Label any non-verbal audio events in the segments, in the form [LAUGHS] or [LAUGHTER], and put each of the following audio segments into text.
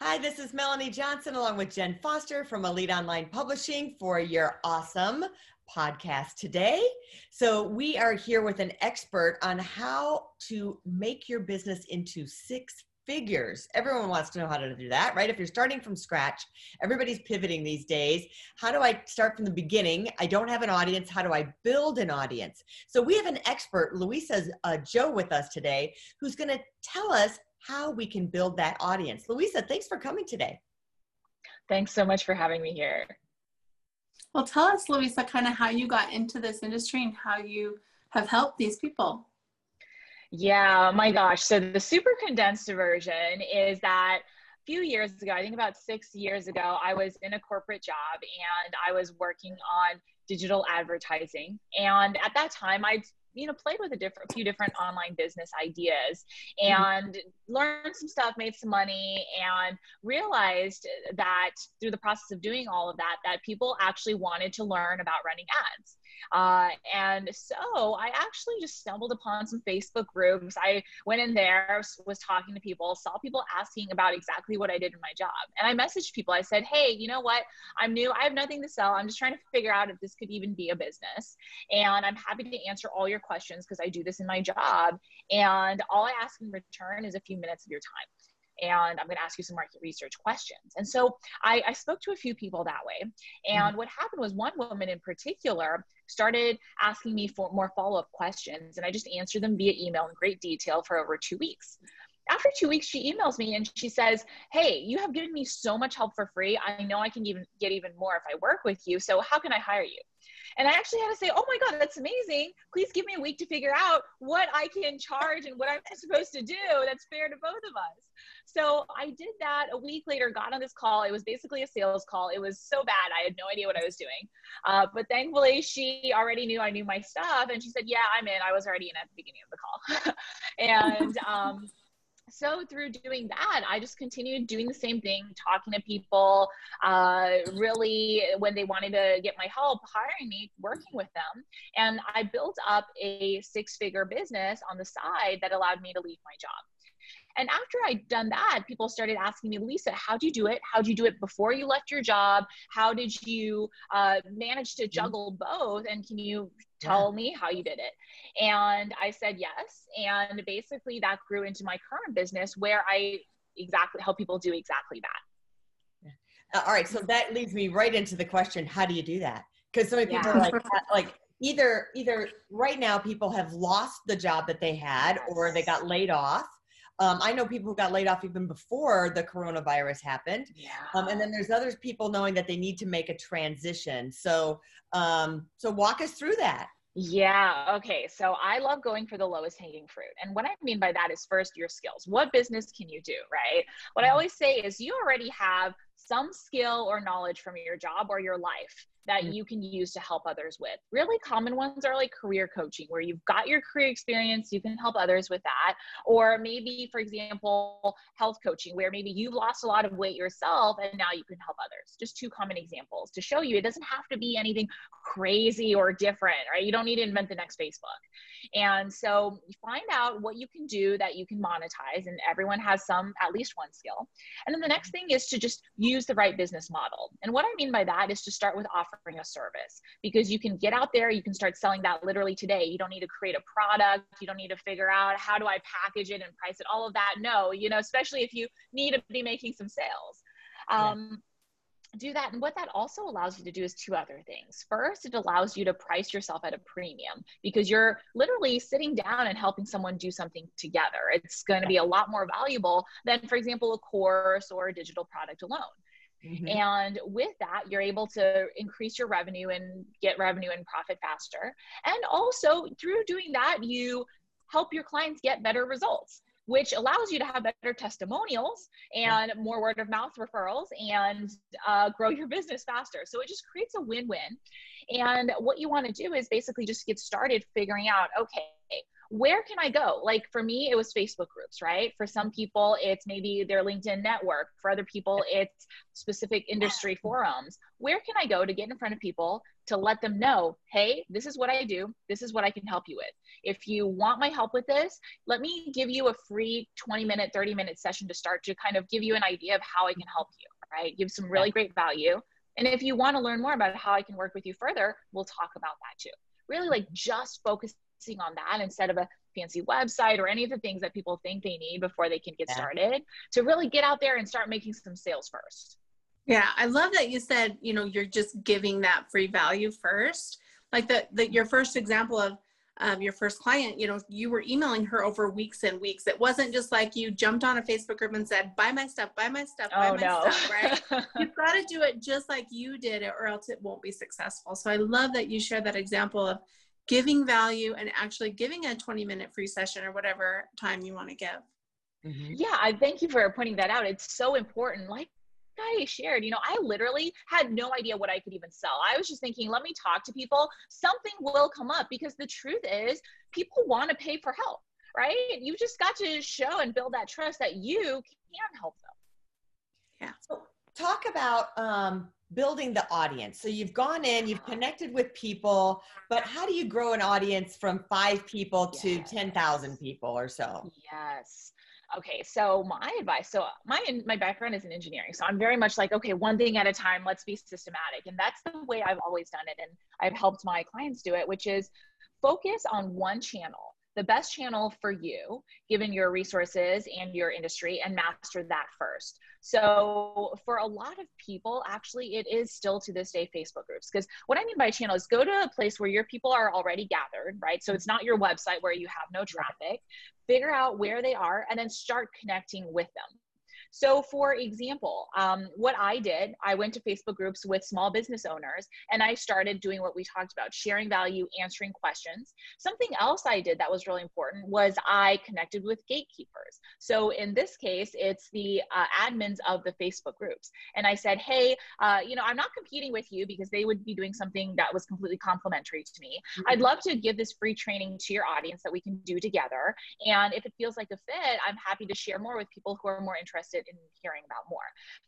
Hi, this is Melanie Johnson along with Jen Foster from Elite Online Publishing for your awesome podcast today. So, we are here with an expert on how to make your business into six figures. Everyone wants to know how to do that, right? If you're starting from scratch, everybody's pivoting these days. How do I start from the beginning? I don't have an audience. How do I build an audience? So we have an expert, Luisa uh, Zhou, with us today, who's going to tell us how we can build that audience. Luisa, thanks for coming today. Thanks so much for having me here. Well, tell us, Luisa, kind of how you got into this industry and how you have helped these people. Yeah, my gosh. So the super condensed version is that a few years ago, I think about six years ago, I was in a corporate job and I was working on digital advertising. And at that time, I'd you know played with a different a few different online business ideas mm-hmm. and mm-hmm. learned some stuff made some money and realized that through the process of doing all of that that people actually wanted to learn about running ads uh, and so I actually just stumbled upon some Facebook groups. I went in there, was talking to people, saw people asking about exactly what I did in my job. And I messaged people. I said, hey, you know what? I'm new. I have nothing to sell. I'm just trying to figure out if this could even be a business. And I'm happy to answer all your questions because I do this in my job. And all I ask in return is a few minutes of your time and I'm going to ask you some market research questions. And so I, I spoke to a few people that way. And mm-hmm. what happened was one woman in particular started asking me for more follow up questions, and I just answered them via email in great detail for over two weeks. After two weeks, she emails me and she says, Hey, you have given me so much help for free. I know I can even get even more if I work with you. So, how can I hire you? And I actually had to say, oh my God, that's amazing. Please give me a week to figure out what I can charge and what I'm [LAUGHS] supposed to do that's fair to both of us. So I did that a week later, got on this call. It was basically a sales call. It was so bad. I had no idea what I was doing. Uh, but thankfully, she already knew I knew my stuff. And she said, yeah, I'm in. I was already in at the beginning of the call. [LAUGHS] and, um, so through doing that i just continued doing the same thing talking to people uh, really when they wanted to get my help hiring me working with them and i built up a six figure business on the side that allowed me to leave my job and after I'd done that, people started asking me, Lisa, how'd you do it? How'd you do it before you left your job? How did you uh, manage to mm-hmm. juggle both? And can you tell yeah. me how you did it? And I said yes. And basically, that grew into my current business where I exactly help people do exactly that. Uh, all right. So that leads me right into the question how do you do that? Because so many people yeah. are like, like, either either right now people have lost the job that they had or they got laid off um, I know people who got laid off even before the coronavirus happened. Yeah. Um, and then there's other people knowing that they need to make a transition. So, um, so walk us through that. Yeah. Okay. So I love going for the lowest hanging fruit. And what I mean by that is first your skills. What business can you do? Right. What I mm-hmm. always say is you already have some skill or knowledge from your job or your life that mm. you can use to help others with. Really common ones are like career coaching, where you've got your career experience, you can help others with that. Or maybe, for example, health coaching, where maybe you've lost a lot of weight yourself and now you can help others. Just two common examples to show you it doesn't have to be anything crazy or different, right? You don't need to invent the next Facebook. And so find out what you can do that you can monetize, and everyone has some, at least one skill. And then the next thing is to just use the right business model. And what I mean by that is to start with offering offering a service because you can get out there, you can start selling that literally today. You don't need to create a product, you don't need to figure out how do I package it and price it, all of that. No, you know, especially if you need to be making some sales. Um, yeah do that. And what that also allows you to do is two other things. First, it allows you to price yourself at a premium because you're literally sitting down and helping someone do something together. It's going to be a lot more valuable than, for example, a course or a digital product alone. Mm-hmm. And with that, you're able to increase your revenue and get revenue and profit faster. And also, through doing that, you help your clients get better results. which allows you to have better testimonials and more word of mouth referrals and uh, grow your business faster. So it just creates a win win. And what you want to do is basically just get started figuring out okay, where can I go? Like for me, it was Facebook groups, right? For some people, it's maybe their LinkedIn network. For other people, it's specific industry forums. Where can I go to get in front of people to let them know, hey, this is what I do. This is what I can help you with. If you want my help with this, let me give you a free 20 minute, 30 minute session to start to kind of give you an idea of how I can help you, right? Give some really great value. And if you want to learn more about how I can work with you further, we'll talk about that too. Really like just focus on that instead of a fancy website or any of the things that people think they need before they can get yeah. started to really get out there and start making some sales first. Yeah, I love that you said, you know, you're just giving that free value first. Like the, the your first example of um, your first client, you know, you were emailing her over weeks and weeks. It wasn't just like you jumped on a Facebook group and said, buy my stuff, buy my stuff, buy oh, my no. stuff, right? [LAUGHS] You've got to do it just like you did it or else it won't be successful. So I love that you shared that example of giving value and actually giving a 20 minute free session or whatever time you want to give. Mm-hmm. Yeah, I thank you for pointing that out. It's so important. Like I shared, you know, I literally had no idea what I could even sell. I was just thinking, let me talk to people. Something will come up because the truth is, people want to pay for help, right? You just got to show and build that trust that you can help them. Yeah. So talk about um, building the audience. So you've gone in, you've connected with people, but how do you grow an audience from five people to yes. 10,000 people or so? Yes. Okay, so my advice. So my my background is in engineering, so I'm very much like, okay, one thing at a time. Let's be systematic, and that's the way I've always done it, and I've helped my clients do it, which is focus on one channel the best channel for you, given your resources and your industry, and master that first. So, for a lot of people, actually, it is still to this day Facebook groups. Because what I mean by channel is go to a place where your people are already gathered, right? So, it's not your website where you have no traffic. Figure out where they are and then start connecting with them. So, for example, um, what I did, I went to Facebook groups with small business owners and I started doing what we talked about sharing value, answering questions. Something else I did that was really important was I connected with gatekeepers. So, in this case, it's the uh, admins of the Facebook groups. And I said, hey, uh, you know, I'm not competing with you because they would be doing something that was completely complimentary to me. Mm-hmm. I'd love to give this free training to your audience that we can do together. And if it feels like a fit, I'm happy to share more with people who are more interested interested in hearing about more.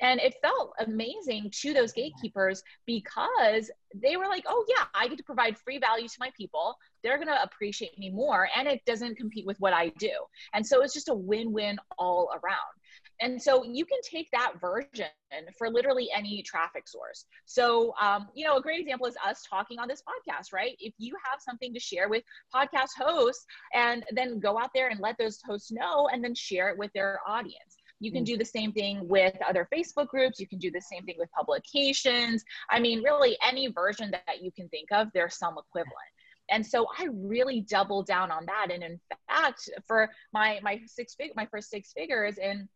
And it felt amazing to those gatekeepers because they were like, oh, yeah, I get to provide free value to my people. They're going to appreciate me more. And it doesn't compete with what I do. And so it's just a win win all around. And so you can take that version for literally any traffic source. So, um, you know, a great example is us talking on this podcast, right? If you have something to share with podcast hosts and then go out there and let those hosts know and then share it with their audience. You can mm. do the same thing with other Facebook groups. You can do the same thing with publications. I mean, really, any version that you can think of, there's some equivalent. And so I really doubled down on that. And in fact, for my my six fig my first six figures in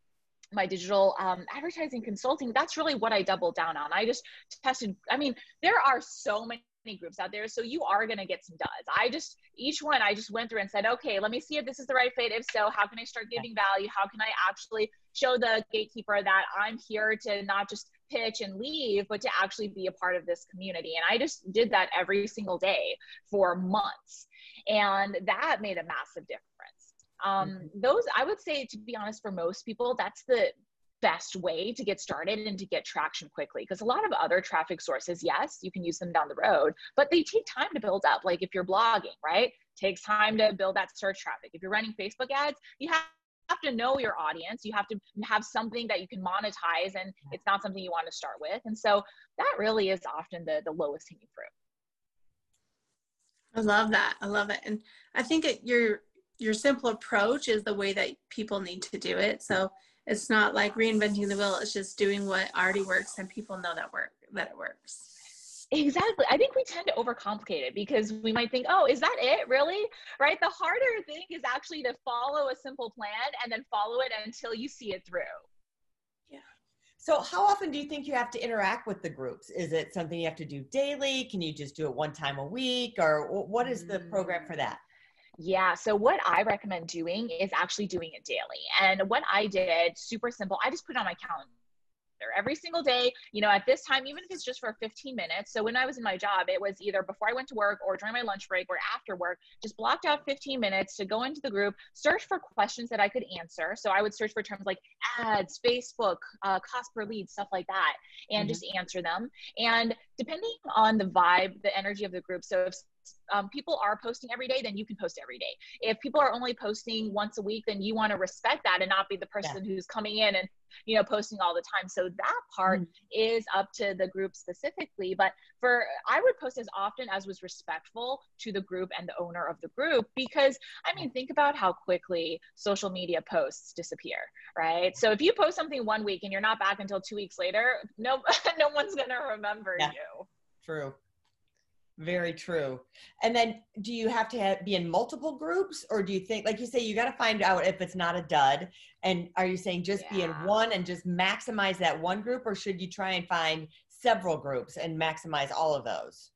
my digital um, advertising consulting, that's really what I doubled down on. I just tested. I mean, there are so many groups out there. So you are going to get some duds. I just, each one, I just went through and said, okay, let me see if this is the right fit. If so, how can I start giving value? How can I actually show the gatekeeper that I'm here to not just pitch and leave, but to actually be a part of this community? And I just did that every single day for months. And that made a massive difference. Um, mm-hmm. those, I would say, to be honest, for most people, that's the best way to get started and to get traction quickly because a lot of other traffic sources yes you can use them down the road but they take time to build up like if you're blogging right takes time to build that search traffic if you're running facebook ads you have have to know your audience. You have to have something that you can monetize and it's not something you want to start with. And so that really is often the the lowest hanging fruit. I love that. I love it. And i think it, your your simple approach is the way that people need to do it. So it's not like reinventing the wheel. It's just doing what already works and people know that work that it works Exactly. I think we tend to overcomplicate it because we might think, oh, is that it really? Right? The harder thing is actually to follow a simple plan and then follow it until you see it through. Yeah. So, how often do you think you have to interact with the groups? Is it something you have to do daily? Can you just do it one time a week? Or what is the program for that? Yeah. So what I recommend doing is actually doing it daily. And what I did, super simple, I just put it on my calendar every single day, you know, at this time, even if it's just for 15 minutes. So when I was in my job, it was either before I went to work or during my lunch break or after work, just blocked out 15 minutes to go into the group, search for questions that I could answer. So I would search for terms like ads, Facebook, uh, cost per lead, stuff like that, and mm-hmm. just answer them. And depending on the vibe, the energy of the group. So if um, people are posting every day, then you can post every day. If people are only posting once a week, then you want to respect that and not be the person yeah. who's coming in and you know posting all the time. So that part mm is up to the group specifically. But for I would post as often as was respectful to the group and the owner of the group because I mean think about how quickly social media posts disappear, right? So if you post something one week and you're not back until two weeks later, no [LAUGHS] no one's gonna remember yeah. you. True. Very true. And then do you have to have, be in multiple groups or do you think, like you say, you got to find out if it's not a dud? And are you saying just yeah. be in one and just maximize that one group or should you try and find several groups and maximize all of those?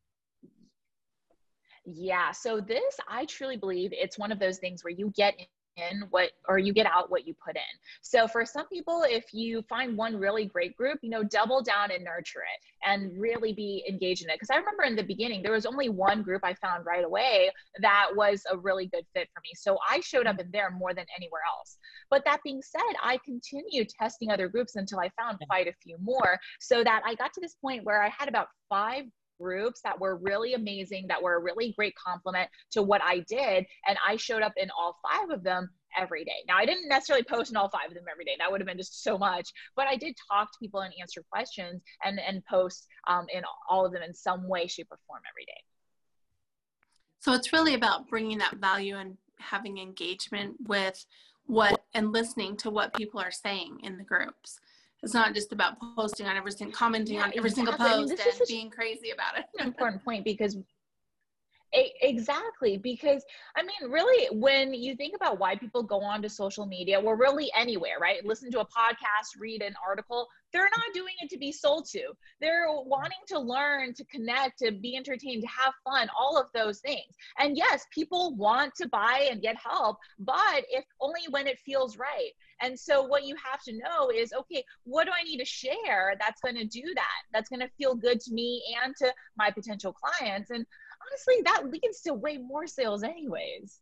Yeah. So this, I truly believe it's one of those things where you get in what or you get out what you put in. So for some people if you find one really great group you know double down and nurture it and really be engaged in it. Because i remember in the beginning there was only one group i found right away that was a really good fit for me. So i showed up in there more than anywhere else. But that being said i continued testing other groups until i found quite a few more so that i got to this point where i had about five groups that were really amazing, that were a really great compliment to what I did. And I showed up in all five of them every day. Now, I didn't necessarily post in all five of them every day. That would have been just so much. But I did talk to people and answer questions and, and post um, in all of them in some way, shape, or form every day. So it's really about bringing that value and having engagement with what and listening to what people are saying in the groups. It's not just about posting on every single, commenting yeah, on every exactly. single post I mean, and being crazy about it. An [LAUGHS] important point because Exactly, because I mean, really, when you think about why people go on to social media, well, really anywhere, right? Listen to a podcast, read an article, they're not doing it to be sold to. They're wanting to learn, to connect, to be entertained, to have fun, all of those things. And yes, people want to buy and get help, but if only when it feels right. And so, what you have to know is okay, what do I need to share that's going to do that? That's going to feel good to me and to my potential clients. And honestly, that leads to way more sales, anyways.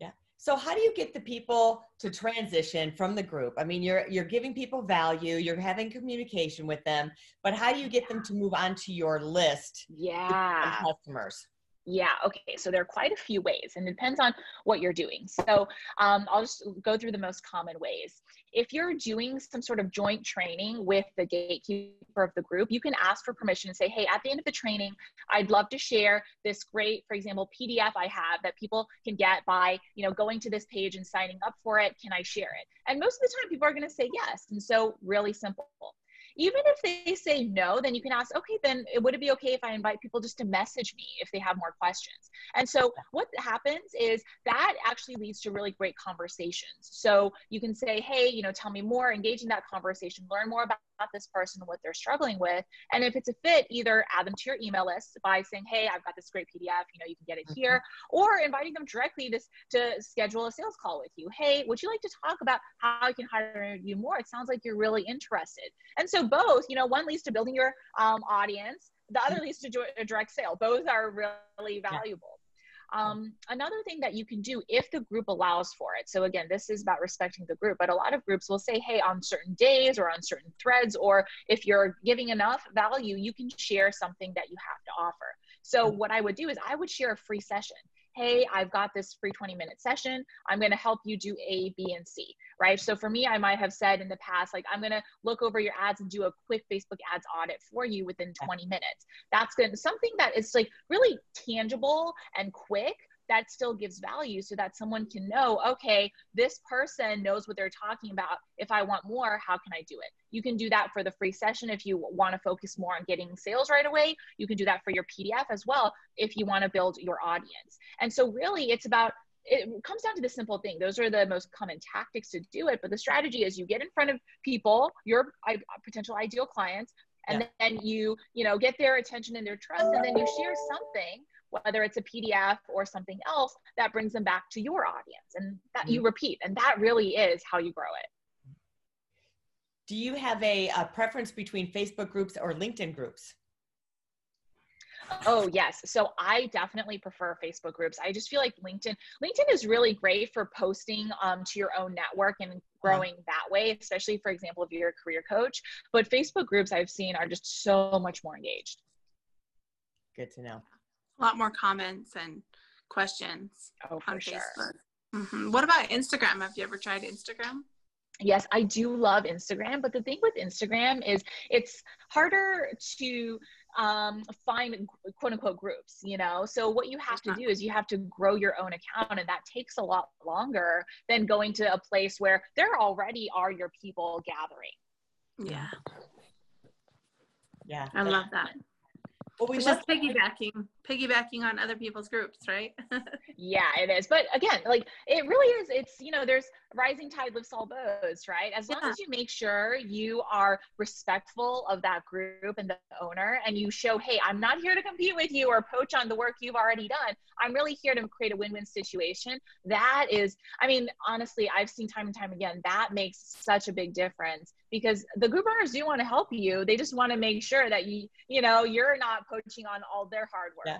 Yeah. So how do you get the people to transition from the group? I mean, you're you're giving people value, you're having communication with them, but how do you get them to move on to your list? Yeah. Customers. Yeah, okay. So there are quite a few ways, and it depends on what you're doing. So um, I'll just go through the most common ways. If you're doing some sort of joint training with the gatekeeper of the group, you can ask for permission and say, hey, at the end of the training, I'd love to share this great, for example, PDF I have that people can get by, you know, going to this page and signing up for it. Can I share it? And most of the time, people are going to say yes. And so, really simple. Even if they say no, then you can ask, okay, then would it be okay if I invite people just to message me if they have more questions? And so what happens is that actually leads to really great conversations. So you can say, hey, you know, tell me more, engage in that conversation, learn more about this person what they're struggling with. And if it's a fit, either add them to your email list by saying, hey, I've got this great PDF, you know, you can get it mm-hmm. here, or inviting them directly to, to schedule a sales call with you. Hey, would you like to talk about how I can hire you more? It sounds like you're really interested. And so both, you know, one leads to building your um, audience, the other mm-hmm. leads to a direct sale. Both are really valuable. Um, another thing that you can do if the group allows for it. So again, this is about respecting the group, but a lot of groups will say, hey, on certain days or on certain threads, or if you're giving enough value, you can share something that you have to offer. So mm-hmm. what I would do is I would share a free session hey, I've got this free 20 minute session. I'm going to help you do A, B, and C, right? So for me, I might have said in the past, like, I'm going to look over your ads and do a quick Facebook ads audit for you within 20 minutes. That's good. Something that is like really tangible and quick that still gives value so that someone can know, okay, this person knows what they're talking about. If I want more, how can I do it? You can do that for the free session if you want to focus more on getting sales right away. You can do that for your PDF as well if you want to build your audience. And so, really, it's about it comes down to the simple thing. Those are the most common tactics to do it. But the strategy is you get in front of people, your potential ideal clients, and yeah. then you, you know, get their attention and their trust, and then you share something whether it's a PDF or something else that brings them back to your audience and that Mm-hmm. you repeat. And that really is how you grow it. Do you have a, a preference between Facebook groups or LinkedIn groups? Oh yes. So I definitely prefer Facebook groups. I just feel like LinkedIn LinkedIn is really great for posting um, to your own network and growing that way, especially for example if you're a career coach. But Facebook groups I've seen are just so much more engaged. Good to know. A lot more comments and questions Oh, for on sure. Facebook. hmm What about Instagram? Have you ever tried Instagram? Yes, I do love Instagram, but the thing with Instagram is it's harder to um, find quote unquote groups, you know? So what you have to do is you have to grow your own account and that takes a lot longer than going to a place where there already are your people gathering. Yeah, Yeah. I love that. Well, we It's just piggybacking, piggybacking on other people's groups, right? [LAUGHS] Yeah, it is. But again, like it really is, it's, you know, there's rising tide lifts all boats, right? As long Yeah. as you make sure you are respectful of that group and the owner and you show, hey, I'm not here to compete with you or poach on the work you've already done. I'm really here to create a win win situation. That is, I mean, honestly, I've seen time and time again, that makes such a big difference because the group owners do want to help you. They just want to make sure that you, you know, you're not poaching on all their hard work. Yeah.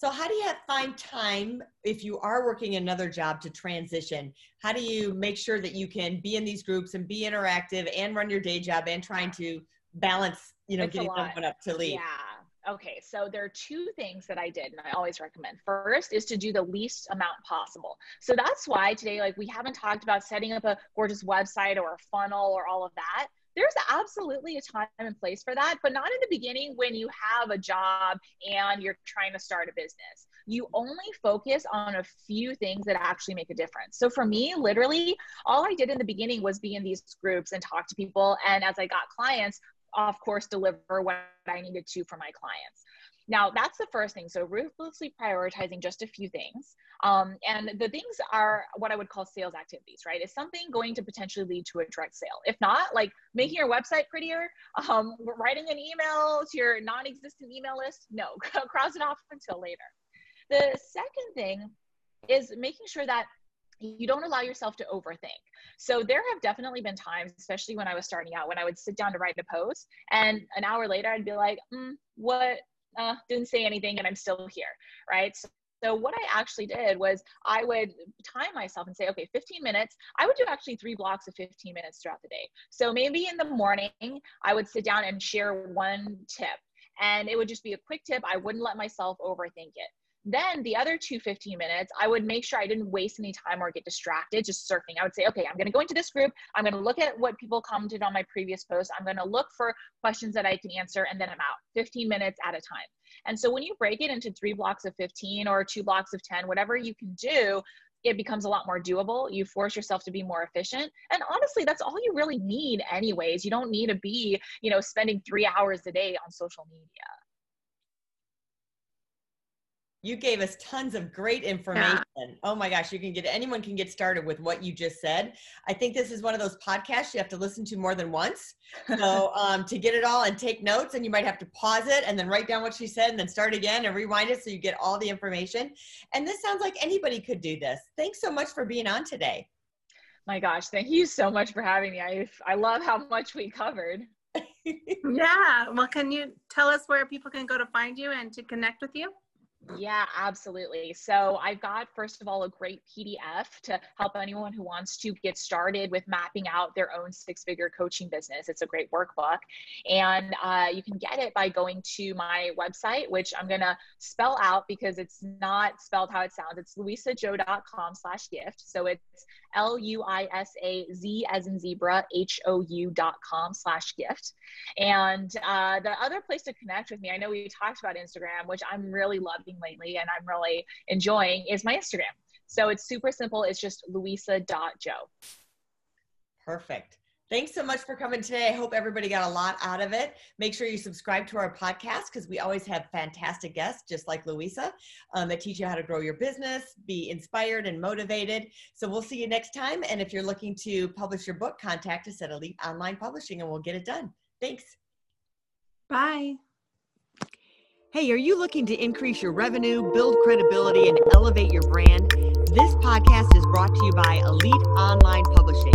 So how do you have, find time if you are working another job to transition? How do you make sure that you can be in these groups and be interactive and run your day job and trying to balance, you know, It's getting someone up to leave? Yeah. Okay. So there are two things that I did and I always recommend. First is to do the least amount possible. So that's why today, like, we haven't talked about setting up a gorgeous website or a funnel or all of that. There's absolutely a time and place for that, but not in the beginning when you have a job and you're trying to start a business. You only focus on a few things that actually make a difference. So for me, literally, all I did in the beginning was be in these groups and talk to people. And as I got clients, of course, deliver what I needed to for my clients. Now, that's the first thing. So, ruthlessly prioritizing just a few things. Um, and the things are what I would call sales activities, right? Is something going to potentially lead to a direct sale? If not, like making your website prettier, um, writing an email to your non existent email list, no, [LAUGHS] cross it off until later. The second thing is making sure that you don't allow yourself to overthink. So there have definitely been times, especially when I was starting out, when I would sit down to write a post, and an hour later I'd be like, mm, "What? Uh, didn't say anything, and I'm still here." Right. So, so what I actually did was I would time myself and say, okay, 15 minutes. I would do actually three blocks of 15 minutes throughout the day. So maybe in the morning I would sit down and share one tip, and it would just be a quick tip. I wouldn't let myself overthink it. Then the other two 15 minutes, I would make sure I didn't waste any time or get distracted just surfing. I would say, okay, I'm going to go into this group. I'm going to look at what people commented on my previous post. I'm going to look for questions that I can answer, and then I'm out 15 minutes at a time. And so when you break it into three blocks of 15 or two blocks of 10, whatever you can do, it becomes a lot more doable. You force yourself to be more efficient. And honestly, that's all you really need anyways. You don't need to be, you know, spending 3 hours a day on social media. You gave us tons of great information. Oh my gosh, you can get anyone can get started with what you just said. I think this is one of those podcasts you have to listen to more than once. So [LAUGHS] um, to get it all and take notes, and you might have to pause it and then write down what she said and then start again and rewind it so you get all the information. And this sounds like anybody could do this. Thanks so much for being on today. My gosh, thank you so much for having me. I I love how much we covered. [LAUGHS] yeah. Well, can you tell us where people can go to find you and to connect with you? Yeah, absolutely. So I've got, first of all, a great PDF to help anyone who wants to get started with mapping out their own six figure coaching business. It's a great workbook. And uh, you can get it by going to my website, which I'm going to spell out because it's not spelled how it sounds. It's luisazhou.com slash gift. So it's L U I S A Z as in zebra, H O U dot com slash gift. And uh, the other place to connect with me, I know we talked about Instagram, which I'm really loving lately and I'm really enjoying, is my Instagram. So it's super simple. It's just luisa.zhou. Perfect. Thanks so much for coming today. I hope everybody got a lot out of it. Make sure you subscribe to our podcast because we always have fantastic guests, just like Luisa, um, that teach you how to grow your business, be inspired and motivated. So we'll see you next time. And if you're looking to publish your book, contact us at Elite Online Publishing and we'll get it done. Thanks. Bye. Hey, are you looking to increase your revenue, build credibility, and elevate your brand? This podcast is brought to you by Elite Online Publishing,